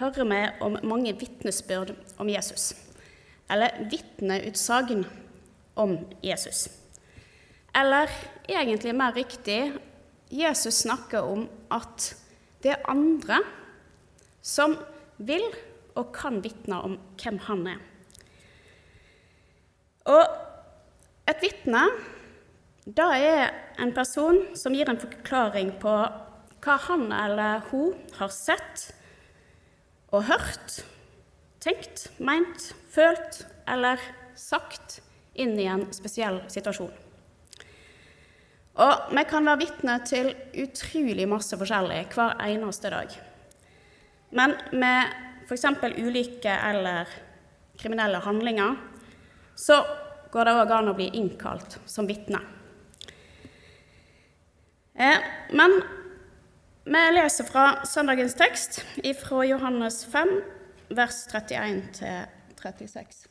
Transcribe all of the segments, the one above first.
hører vi om mange vitnesbyrd om Jesus. Eller vitneutsagn om Jesus. Eller egentlig mer riktig Jesus snakker om at det er andre som vil og kan vitne om hvem han er. Og et vitne da er en person som gir en forklaring på hva han eller hun har sett og hørt, tenkt, meint, følt eller sagt inn i en spesiell situasjon. Og vi kan være vitne til utrolig masse forskjellig hver eneste dag. Men med f.eks. ulike eller kriminelle handlinger så går det òg an å bli innkalt som vitne. Eh, Men vi leser fra søndagens tekst fra Johannes 5, vers 31 til 36.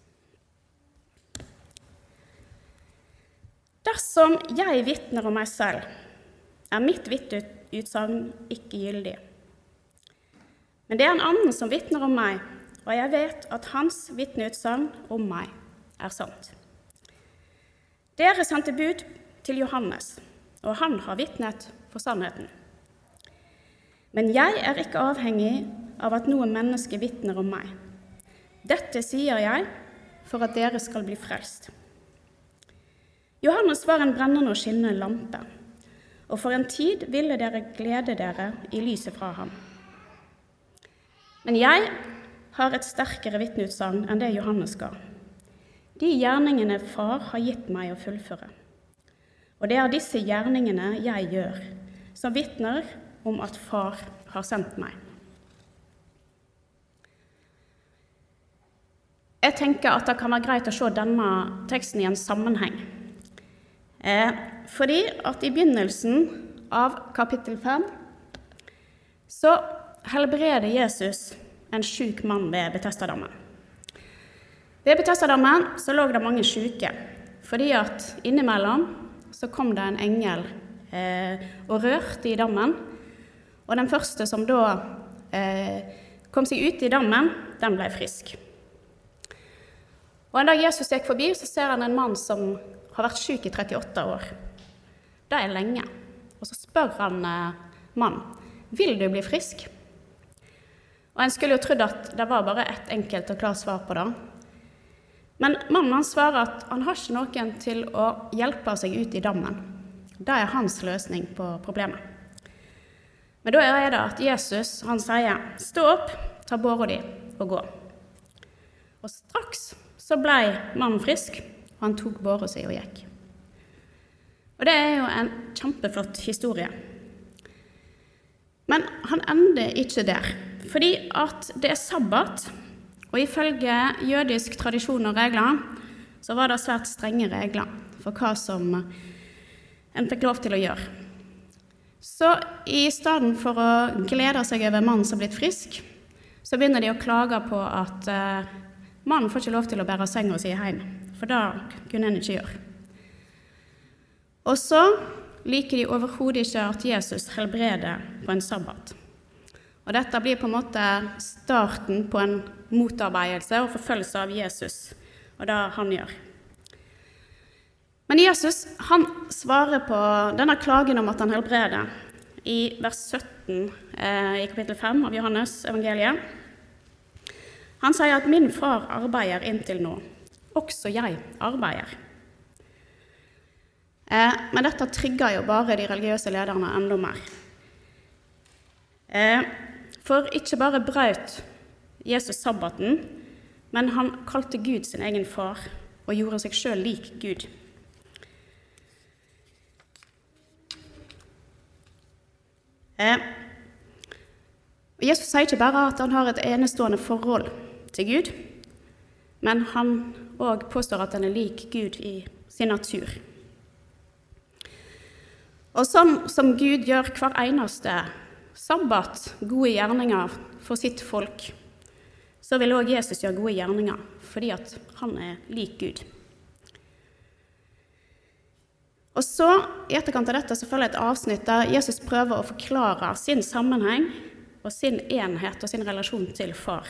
Dersom jeg vitner om meg selv, er mitt vitneutsagn ikke gyldig. Men det er en annen som vitner om meg, og jeg vet at hans vitneutsagn om meg er sant. Dere sendte bud til Johannes, og han har vitnet for sannheten. Men jeg er ikke avhengig av at noe menneske vitner om meg. Dette sier jeg for at dere skal bli frelst. Johannes var en brennende og skinnende lampe, og for en tid ville dere glede dere i lyset fra ham. Men jeg har et sterkere vitneutsagn enn det Johannes ga. De gjerningene Far har gitt meg å fullføre. Og det er disse gjerningene jeg gjør, som vitner om at Far har sendt meg. Jeg tenker at det kan være greit å se denne teksten i en sammenheng. Eh, fordi at i begynnelsen av kapittel 5 så helbreder Jesus en sjuk mann ved Betestadammen. Ved Betestadammen så lå det mange sjuke, fordi at innimellom så kom det en engel eh, og rørte i dammen. Og den første som da eh, kom seg ut i dammen, den ble frisk. Og En dag Jesus gikk forbi, så ser han en mann som har vært syk i 38 år. Det er lenge. Og så spør han eh, mannen vil du bli frisk. Og En skulle jo trodd at det var bare ett enkelt og klart svar på det. Men mannen han svarer at han har ikke noen til å hjelpe seg ut i dammen. Det er hans løsning på problemet. Men da er det at Jesus han sier, 'Stå opp, ta båra di og gå'. Og straks så ble mannen frisk, og han tok båra si og gikk. Og det er jo en kjempeflott historie. Men han ender ikke der, fordi at det er sabbat, og ifølge jødisk tradisjon og regler så var det svært strenge regler for hva som en fikk lov til å gjøre. Så i stedet for å glede seg over mannen som er blitt frisk, så begynner de å klage på at eh, mannen får ikke lov til å bære senga si hjem, for det kunne en ikke gjøre. Og så liker de overhodet ikke at Jesus helbreder på en sabbat. Og dette blir på en måte starten på en motarbeidelse og forfølgelse av Jesus og det han gjør. Men Jesus han svarer på denne klagen om at han helbreder, i vers 17 eh, i kapittel 5 av Johannes evangeliet. Han sier at 'min far arbeider inntil nå'. Også jeg arbeider. Eh, men dette trigger jo bare de religiøse lederne enda mer. Eh, for ikke bare brøt Jesus sabbaten, men han kalte Gud sin egen far og gjorde seg sjøl lik Gud. Eh, Jesus sier ikke bare at han har et enestående forhold til Gud, men han òg påstår at han er lik Gud i sin natur. Og sånn som Gud gjør hver eneste sabbat gode gjerninger for sitt folk, så vil òg Jesus gjøre gode gjerninger fordi at han er lik Gud. Og så, I etterkant av dette så følger et avsnitt der Jesus prøver å forklare sin sammenheng og sin enhet og sin relasjon til far.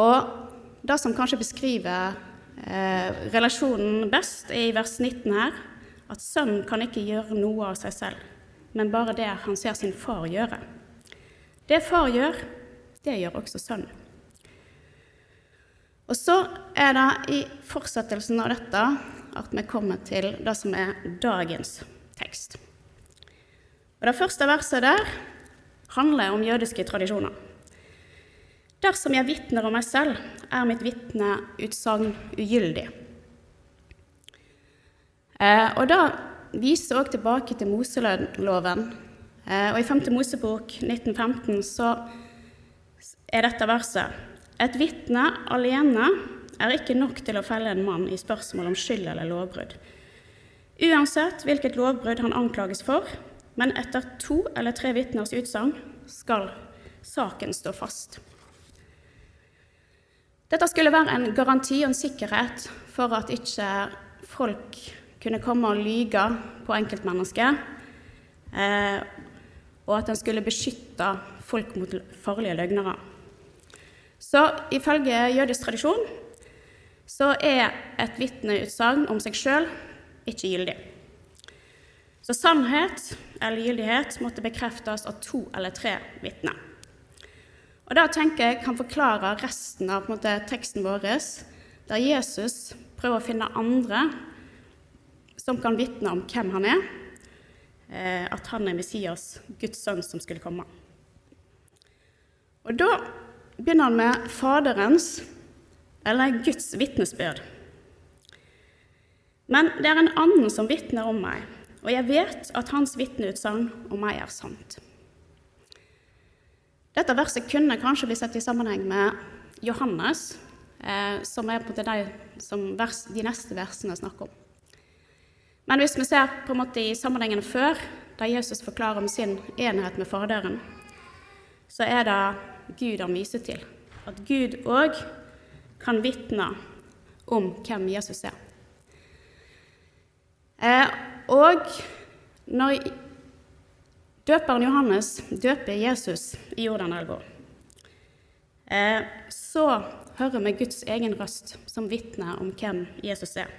Og det som kanskje beskriver eh, relasjonen best, er i vers 19 her, at sønnen kan ikke gjøre noe av seg selv, men bare det han ser sin far gjøre. Det far gjør, det gjør også sønnen. Og så er det i fortsettelsen av dette at vi kommer til det som er dagens tekst. Og Det første verset der handler om jødiske tradisjoner. Dersom jeg vitner om meg selv, er mitt vitneutsagn ugyldig. Eh, og Da viser også tilbake til Moseloven. Eh, og I 5. Mosebok 1915 så er dette verset Et vitne alene er ikke nok til å felle en mann i spørsmål om skyld eller lovbrudd. Uansett hvilket lovbrudd han anklages for, men etter to eller tre vitners utsagn skal saken stå fast. Dette skulle være en garanti og en sikkerhet for at ikke folk kunne komme og lyge på enkeltmennesket, eh, og at en skulle beskytte folk mot farlige løgnere. Så ifølge jødisk tradisjon så er et vitneutsagn om seg sjøl ikke gyldig. Så sannhet eller gyldighet måtte bekreftes av to eller tre vitner. Og Det tenker jeg kan forklare resten av måte, teksten vår, der Jesus prøver å finne andre som kan vitne om hvem han er, eh, at han er Messias, Guds sønn, som skulle komme. Og Da begynner han med Faderens eller Guds vitnesbyrd. Men det er en annen som vitner om meg, og jeg vet at hans vitneutsagn om meg er sant. Dette verset kunne kanskje bli sett i sammenheng med Johannes, eh, som er på de som vers, de neste versene snakker om. Men hvis vi ser på en måte i sammenhengen før, da Jesus forklarer om sin enhet med Faderen, så er det Gud han viser til. At Gud òg kan vitne om hvem Jesus er. Eh, og når døperen Johannes døper Jesus i Jordanelva, eh, så hører vi Guds egen røst som vitner om hvem Jesus er.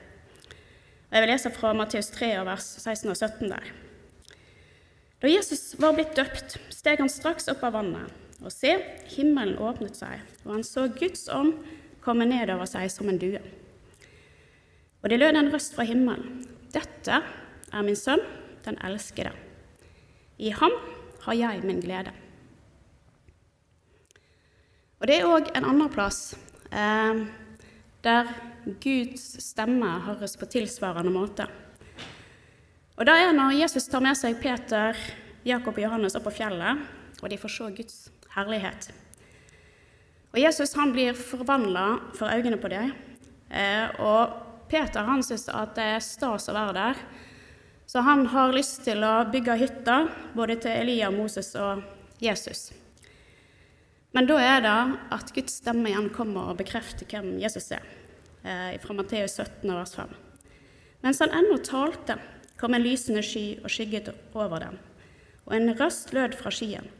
Jeg vil lese fra Matteus 3, vers 16 og 17 der. Da Jesus var blitt døpt, steg han straks opp av vannet, og se, himmelen åpnet seg, og han så Guds ånd komme ned over seg som en due. Og det lød en røst fra himmelen. Dette er min sønn, den elskede. I ham har jeg min glede. Og Det er òg en annen plass eh, der Guds stemme høres på tilsvarende måte. Og Det er når Jesus tar med seg Peter, Jakob og Johannes opp på fjellet, og de får se Guds herlighet. Og Jesus han blir forvandla for øynene på dem. Eh, og Peter han syns at det er stas å være der, så han har lyst til å bygge hytter både til Elia, Moses og Jesus. Men da er det at Guds stemme igjen kommer og bekrefter hvem Jesus er, eh, fra Matteus 17, vers 5. Mens han ennå talte, kom en lysende sky og skygget over dem, og en røst lød fra skyen.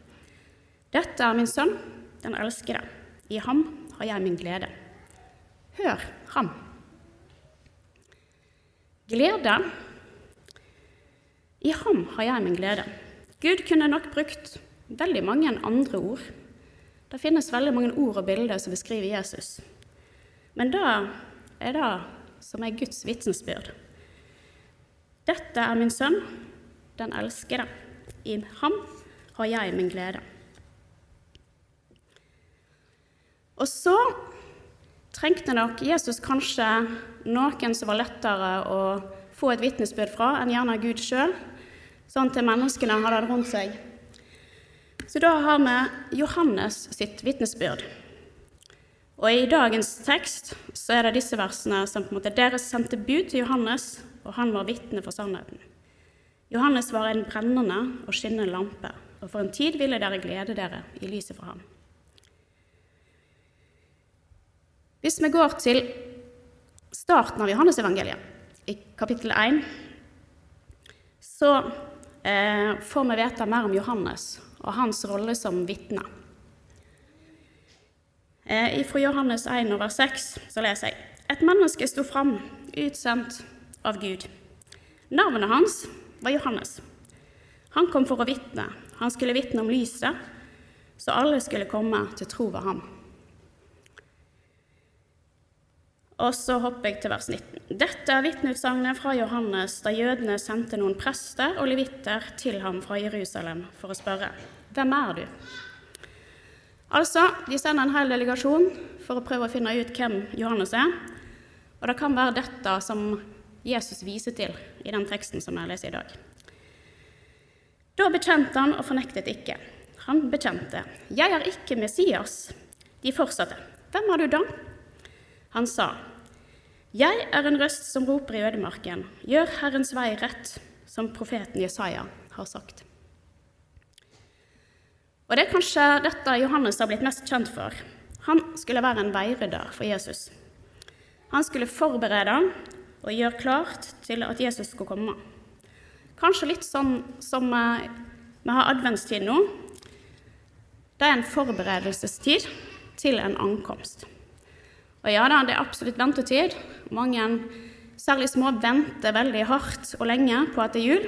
Dette er min sønn, den elskede. I ham har jeg min glede. Hør ham. Glede. I ham har jeg min glede. Gud kunne nok brukt veldig mange andre ord. Det finnes veldig mange ord og bilder som beskriver Jesus. Men det er det som er Guds vitensbyrd. Dette er min sønn, den elskede. I ham har jeg min glede. Og så trengte nok Jesus kanskje noen som var lettere å få et vitnesbyrd fra enn gjerne Gud sjøl, sånn til menneskene hadde rundt seg. Så da har vi Johannes sitt vitnesbyrd. Og i dagens tekst så er det disse versene som på en måte dere sendte bud til Johannes, og han var vitne for sannheten. Johannes var en brennende og skinnende lampe, og for en tid ville dere glede dere i lyset fra ham. Hvis vi går til starten av Johannesevangeliet, i kapittel 1, så eh, får vi vite mer om Johannes og hans rolle som vitne. Eh, fra Johannes 1 over 6 så leser jeg Et menneske sto fram, utsendt av Gud. Navnet hans var Johannes. Han kom for å vitne. Han skulle vitne om lyset, så alle skulle komme til tro ved ham. Og så hopper jeg til vers 19. Dette er vitneutsagnet fra Johannes da jødene sendte noen prester og levitter til ham fra Jerusalem for å spørre hvem er du? Altså, de sender en hel delegasjon for å prøve å finne ut hvem Johannes er. Og det kan være dette som Jesus viser til i den teksten som jeg leser i dag. Da bekjente han og fornektet ikke. Han bekjente, 'Jeg er ikke Messias'. De fortsatte, 'Hvem er du da?' Han sa, 'Jeg er en røst som roper i ødemarken, gjør Herrens vei rett', som profeten Jesaja har sagt. Og Det er kanskje dette Johannes har blitt mest kjent for. Han skulle være en veirydder for Jesus. Han skulle forberede og gjøre klart til at Jesus skulle komme. Kanskje litt sånn som eh, vi har adventstid nå. Det er en forberedelsestid til en ankomst. Og ja da, det er absolutt ventetid. Mange, særlig små, venter veldig hardt og lenge på at det er jul.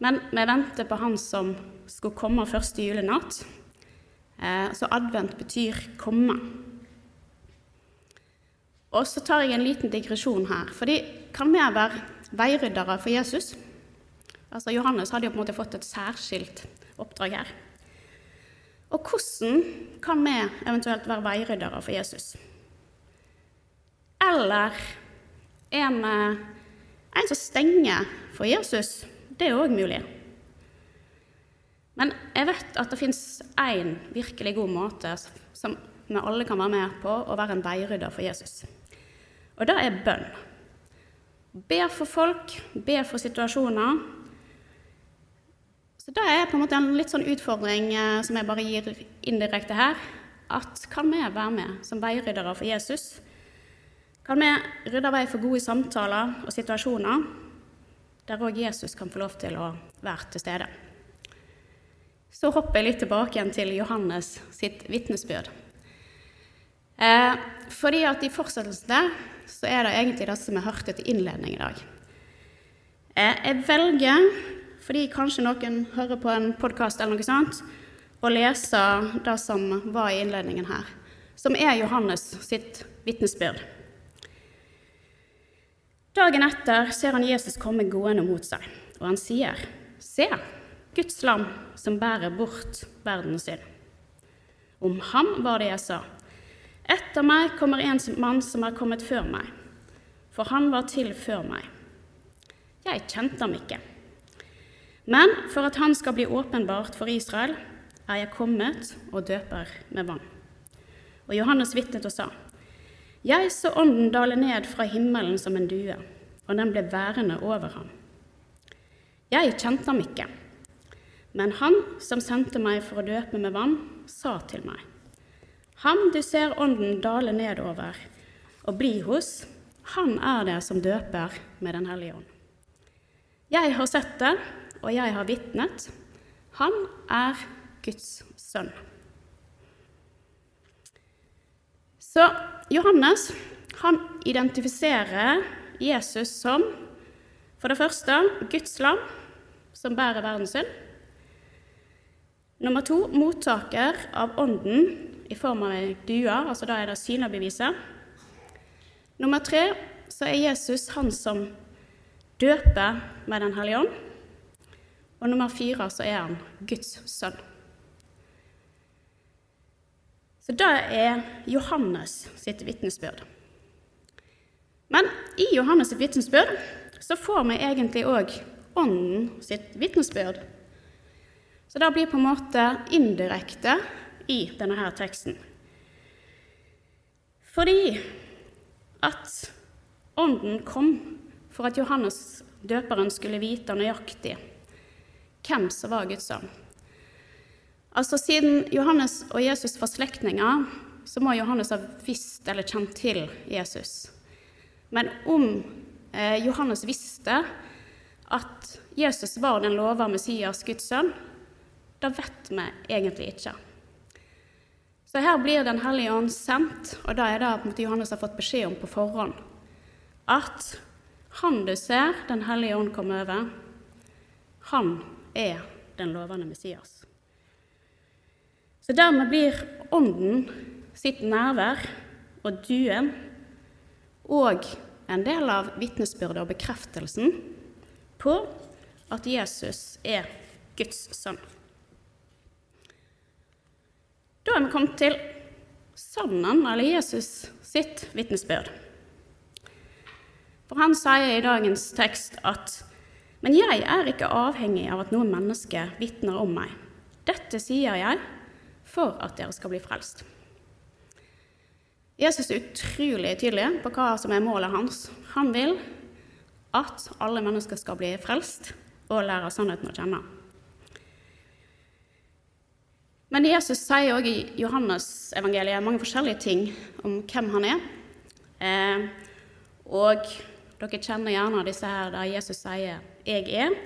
Men vi venter på Han som skulle komme første julenatt. Eh, så advent betyr komme. Og så tar jeg en liten digresjon her. fordi kan vi være veiryddere for Jesus? Altså Johannes hadde jo på en måte fått et særskilt oppdrag her. Og hvordan kan vi eventuelt være veiryddere for Jesus? Eller er vi en som stenger for Jesus? Det er òg mulig. Men jeg vet at det fins én virkelig god måte som vi alle kan være med på å være en veirydder for Jesus. Og det er bønn. Be for folk, be for situasjoner. Så det er på en måte en litt sånn utfordring eh, som jeg bare gir indirekte her. At kan vi være med som veiryddere for Jesus? Kan vi rydde vei for gode samtaler og situasjoner der òg Jesus kan få lov til å være til stede? så hopper jeg litt tilbake igjen til Johannes sitt vitnesbyrd. Eh, fordi at I fortsettelsen der så er det egentlig det som jeg hørte til innledning i dag. Eh, jeg velger, fordi kanskje noen hører på en podkast eller noe sånt, og leser det som var i innledningen her, som er Johannes sitt vitnesbyrd. Dagen etter ser han Jesus komme gående mot seg, og han sier, 'Se, Guds lam som bærer bort verden sin. Om ham var det jeg sa. Etter meg kommer en mann som er kommet før meg, for han var til før meg. Jeg kjente ham ikke. Men for at han skal bli åpenbart for Israel, er jeg kommet og døper med vann. Og Johannes vitnet og sa, Jeg så ånden dale ned fra himmelen som en due, og den ble værende over ham. Jeg kjente ham ikke. Men han som sendte meg for å døpe med vann, sa til meg, Ham du ser ånden dale nedover og bli hos, han er det som døper med Den hellige ånd. Jeg har sett det, og jeg har vitnet. Han er Guds sønn. Så Johannes han identifiserer Jesus som for det første Guds lam, som bærer verdens synd. Nummer to mottaker av Ånden i form av ei due, altså da er det synebeviset. Nummer tre så er Jesus han som døper med Den hellige ånd. Og nummer fire så er han Guds sønn. Så det er Johannes sitt vitnesbyrd. Men i Johannes sitt vitnesbyrd så får vi egentlig òg Ånden sitt vitnesbyrd Så det blir på en måte indirekte i denne her teksten. Fordi at Ånden kom for at Johannes døperen skulle vite nøyaktig hvem som var Guds sønn. Altså Siden Johannes og Jesus var slektninger, så må Johannes ha visst eller kjent til Jesus. Men om eh, Johannes visste at Jesus var den lova Messias, Guds sønn, det vet vi egentlig ikke. Så her blir Den hellige ånd sendt, og det er det Johannes har fått beskjed om på forhånd. At han du ser Den hellige ånd komme over, han er den lovende Messias. Så dermed blir Ånden sitt nærvær og duen og en del av vitnesbyrdet og bekreftelsen på at Jesus er Guds sønn. Da er vi kommet til Sønnen, eller Jesus, sitt vitnesbyrd. For han sier i dagens tekst at Men jeg er ikke avhengig av at noen menneske vitner om meg. Dette sier jeg for at dere skal bli frelst. Jesus er utrolig tydelig på hva som er målet hans. Han vil at alle mennesker skal bli frelst og lære sannheten å kjenne. Men Jesus sier òg i Johannes-evangeliet mange forskjellige ting om hvem han er. Eh, og dere kjenner gjerne disse her der Jesus sier 'jeg er'.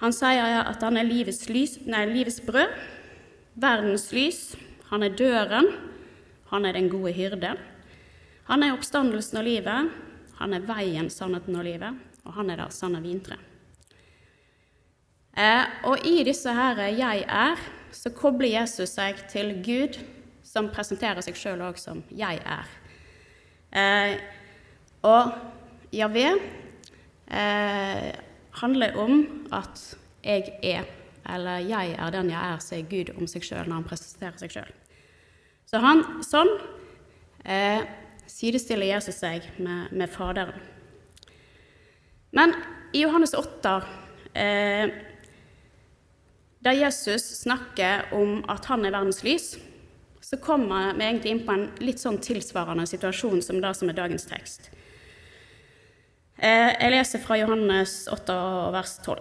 Han sier at han er livets, lys, nei, livets brød, verdens lys. Han er døren. Han er den gode hyrde. Han er oppstandelsen og livet. Han er veien, sannheten og livet. Og han er det sanne vintre. Eh, og i disse her 'jeg er' så kobler Jesus seg til Gud, som presenterer seg sjøl òg som 'jeg er'. Eh, og Javé eh, handler om at jeg er, eller jeg er den jeg er, sier Gud om seg sjøl når han presenterer seg sjøl. Så han, sånn eh, sidestiller Jesus seg med, med, Faderen. Men i Johannes 8 eh, der Jesus snakker om at han er verdens lys, så kommer vi egentlig inn på en litt sånn tilsvarende situasjon som det som er dagens tekst. Eh, jeg leser fra Johannes 8, vers 12.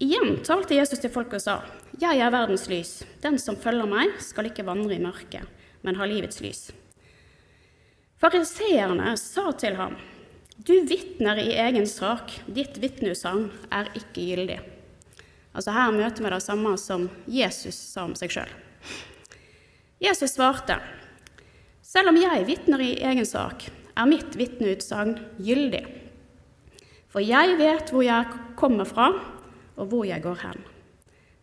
Igjen talte Jesus til folket og sa, Jeg er verdens lys. Den som følger meg, skal ikke vandre i mørket, men ha livets lys. Fariseerne sa til ham, Du vitner i egen sak, ditt vitneutsagn er ikke gyldig. Altså Her møter vi det samme som Jesus sa om seg sjøl. Jesus svarte, selv om jeg vitner i egen sak, er mitt vitneutsagn gyldig. For jeg vet hvor jeg kommer fra, og hvor jeg går hen.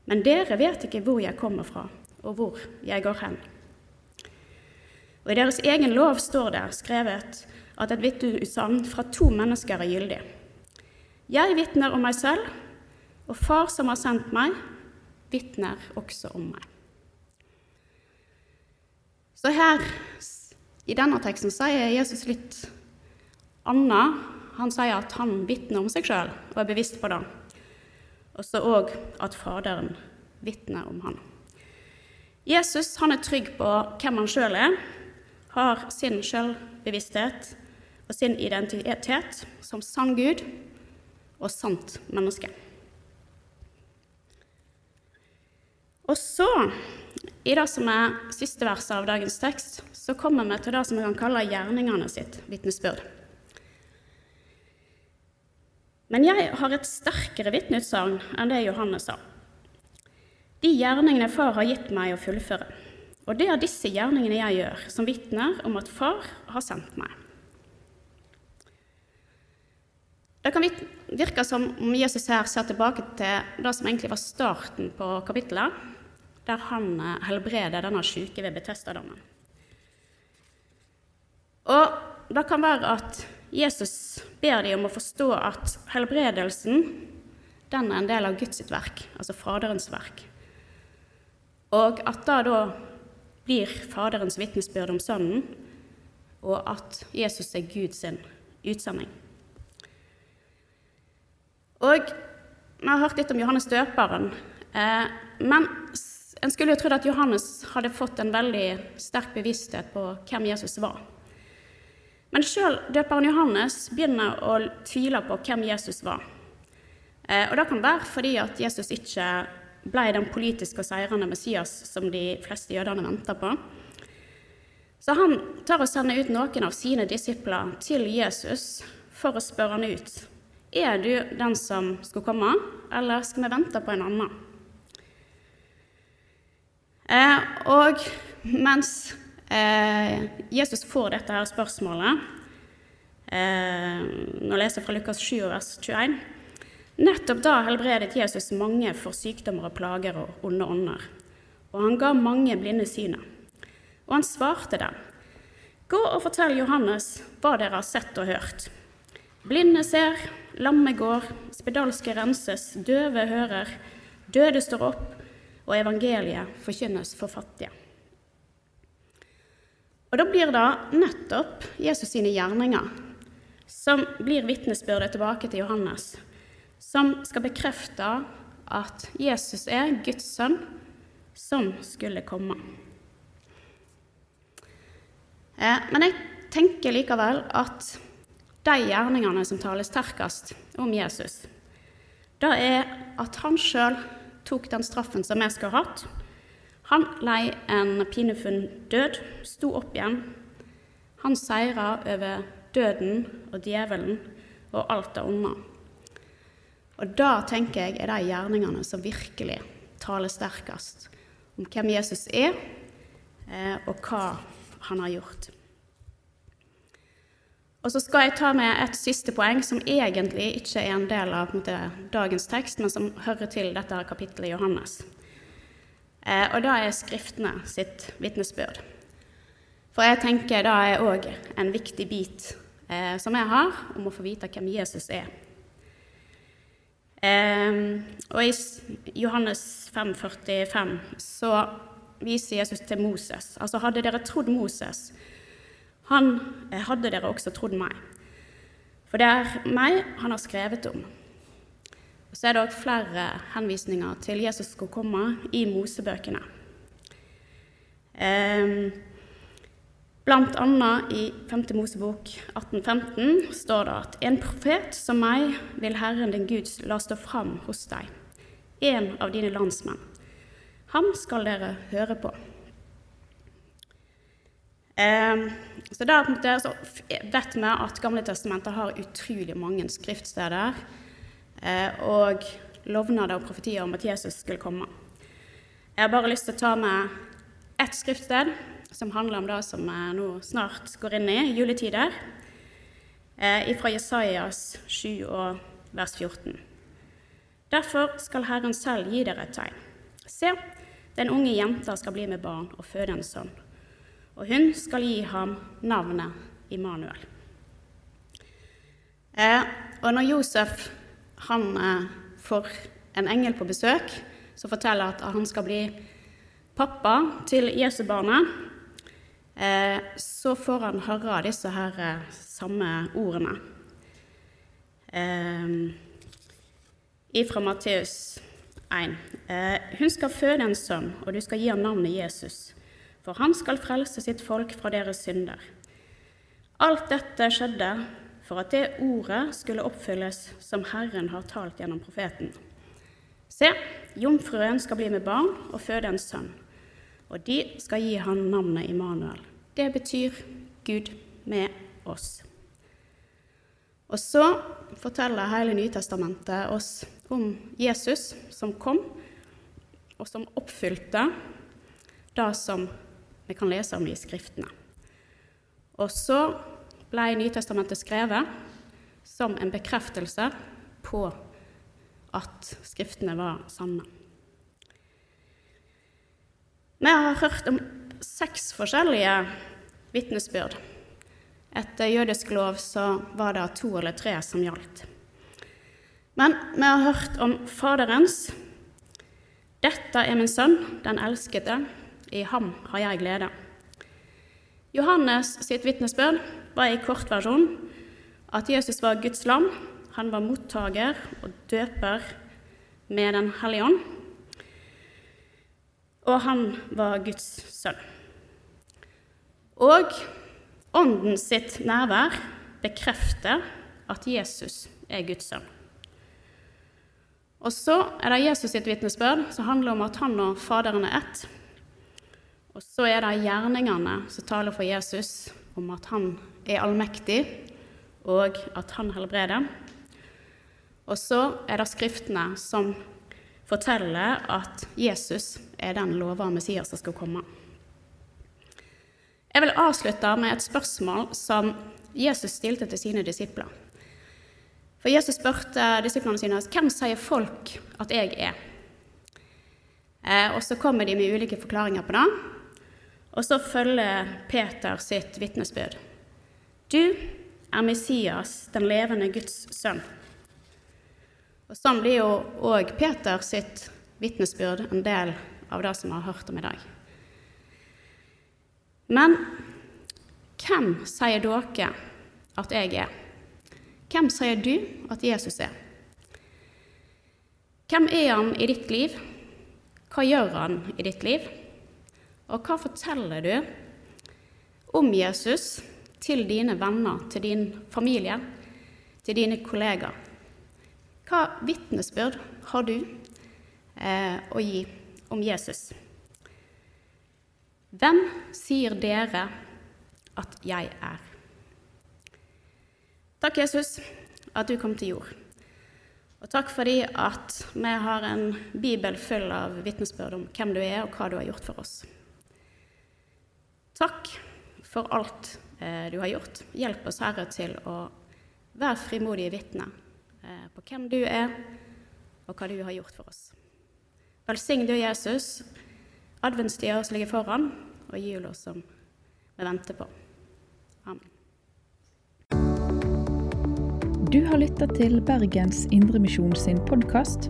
Men dere vet ikke hvor jeg kommer fra, og hvor jeg går hen. Og I deres egen lov står det skrevet at et vitneutsagn fra to mennesker er gyldig. Jeg vitner om meg selv, og Far som har sendt meg, vitner også om meg. Så her i denne teksten sier Jesus litt annet. Han sier at han vitner om seg sjøl og er bevisst på det. Og så òg at Faderen vitner om han. Jesus han er trygg på hvem han sjøl er, har sin sjølbevissthet og sin identitet som sann Gud og sant menneske. Og så, i det som er siste verset av dagens tekst, så kommer vi til det som vi kan kalle gjerningene sitt vitnesbyrd. Men jeg har et sterkere vitneutsagn enn det Johannes sa. De gjerningene Far har gitt meg å fullføre. Og det er disse gjerningene jeg gjør, som vitner om at Far har sendt meg. Det kan virke som om Jesus her ser tilbake til det som egentlig var starten på kapittelet, der han eh, helbreder denne syke ved Betestadammen. Og det kan være at Jesus ber dem om å forstå at helbredelsen den er en del av Guds verk, altså Faderens verk. Og at da da blir Faderens vitnesbyrd om Sønnen, og at Jesus er Guds utsending. Og vi har hørt litt om Johannes døperen, Eh, men en skulle jo trodd at Johannes hadde fått en veldig sterk bevissthet på hvem Jesus var. Men sjøl døperen Johannes begynner å tvile på hvem Jesus var. Eh, og det kan være fordi at Jesus ikke ble den politiske og seirende Messias som de fleste jødene venta på. Så han tar og sender ut noen av sine disipler til Jesus for å spørre han ut. Er du den som skulle komme, eller skal vi vente på en annen? Eh, og mens Jesus får dette her spørsmålet eh, Nå leser jeg fra Lukas 7, vers 21. Nettopp da helbredet Jesus mange for sykdommer og plager og onde ånder, og han ga mange blinde synet. Og han svarte dem, Gå og fortell Johannes hva dere har sett og hørt. Blinde ser, lamme går, spedalske renses, døve hører, døde står opp, og evangeliet forkynnes for fattige. Og Da blir det nettopp Jesus sine gjerninger som blir vitnesbyrdet tilbake til Johannes som skal bekrefte at Jesus er Guds sønn som skulle komme. Eh, men jeg tenker likevel at de gjerningene som taler sterkest om Jesus, det er at han sjøl tok den straffen som vi skulle hatt. Han lei en pinefull død, sto opp igjen. Han seira over døden og djevelen og alt det onde. Og da tenker jeg er de gjerningene som virkelig taler sterkest om hvem Jesus er, eh, og hva han har gjort. Og så skal jeg ta med et siste poeng som egentlig ikke er en del av måte, dagens tekst, men som hører til dette kapittelet i Johannes. Eh, og da er Skriftene sitt vitnesbyrd. For jeg tenker det er òg en viktig bit eh, som jeg har om å få vite hvem Jesus er. Eh, og i Johannes 5, 45 så viser Jesus til Moses. Altså, hadde dere trodd Moses, han eh, hadde dere også trodd meg. For det er meg han har skrevet om. Så er det òg flere henvisninger til Jesus skulle komme i Mosebøkene. Um, Blant annet i 5. Mosebok 1815 står det at en profet som meg vil Herren din Gud la stå fram hos deg, en av dine landsmenn. Ham skal dere høre på. Eh, så der vet vi at Gamle testamentet har utrolig mange skriftsteder og lovnader og profetier om at Jesus skulle komme. Jeg har bare lyst til å ta med ett skriftsted som handler om det som vi nå snart går inn i, juletider, eh, fra Jesajas 7 og vers 14. Derfor skal Herren selv gi dere et tegn. Se, den unge jenta skal bli med barn og føde en sønn, og hun skal gi ham navnet Immanuel. Eh, og når Josef han eh, får en engel på besøk som forteller at han skal bli pappa til Jesubarnet, Eh, så får han høre disse her eh, samme ordene. Ifra Matteus 1. Hun skal føde en sønn, og du skal gi ham navnet Jesus, for han skal frelse sitt folk fra deres synder. Alt dette skjedde for at det ordet skulle oppfylles som Herren har talt gjennom profeten. Se, jomfruen skal bli med barn og føde en sønn og de skal gi han navnet Immanuel. Det betyr Gud med oss. Og så forteller hele Nytestamentet oss om Jesus som kom, og som oppfylte det som vi kan lese om i Skriftene. Og så ble Nytestamentet skrevet som en bekreftelse på at Skriftene var sanne. Vi har hørt om seks forskjellige vitnesbyrd. Etter jødisk lov så var det to eller tre som gjaldt. Men vi har hørt om Faderens. Dette er min sønn, den elskede. I ham har jeg glede. Johannes sitt vitnesbyrd var i kortversjon at Jesus var Guds lam. Han var mottaker og døper med Den hellige ånd. og han var Guds sønn. Og Ånden sitt nærvær bekrefter at Jesus er Guds sønn. Og så er det Jesus sitt vitnesbyrd, som handler om at han og Faderen er ett. Og så er det gjerningene som taler for Jesus om at han er allmektig, og at han helbreder. Og så er det Skriftene som forteller at Jesus er den lova Messias som skal komme. Jeg vil avslutte med et spørsmål som Jesus stilte til sine disipler. For Jesus spurte disiplene sine hvem sier folk at jeg er. Eh, og Så kommer de med ulike forklaringer på det. Og så følger Peter sitt vitnesbyrd. Du er Messias, den levende Guds sønn. Og Sånn blir jo òg Peter sitt vitnesbyrd en del av det som vi har hørt om i dag. Men hvem sier dere at jeg er? Hvem sier du at Jesus er? Hvem er han i ditt liv? Hva gjør han i ditt liv? Og hva forteller du om Jesus til dine venner, til din familie, til dine kollegaer? Hva vitnesbyrd har du eh, å gi om Jesus? Hvem sier dere at jeg er? Takk, Jesus, at du kom til jord. Og takk fordi at vi har en bibel full av vitnesbyrd om hvem du er, og hva du har gjort for oss. Takk for alt du har gjort. Hjelp oss, Herre, til å være frimodige vitner eh, på hvem du er, og hva du har gjort for oss. Velsign du, Jesus, adventstida som ligger foran, og jula som vi venter på. Amen. Du har lytta til Bergens Indremisjon sin podkast.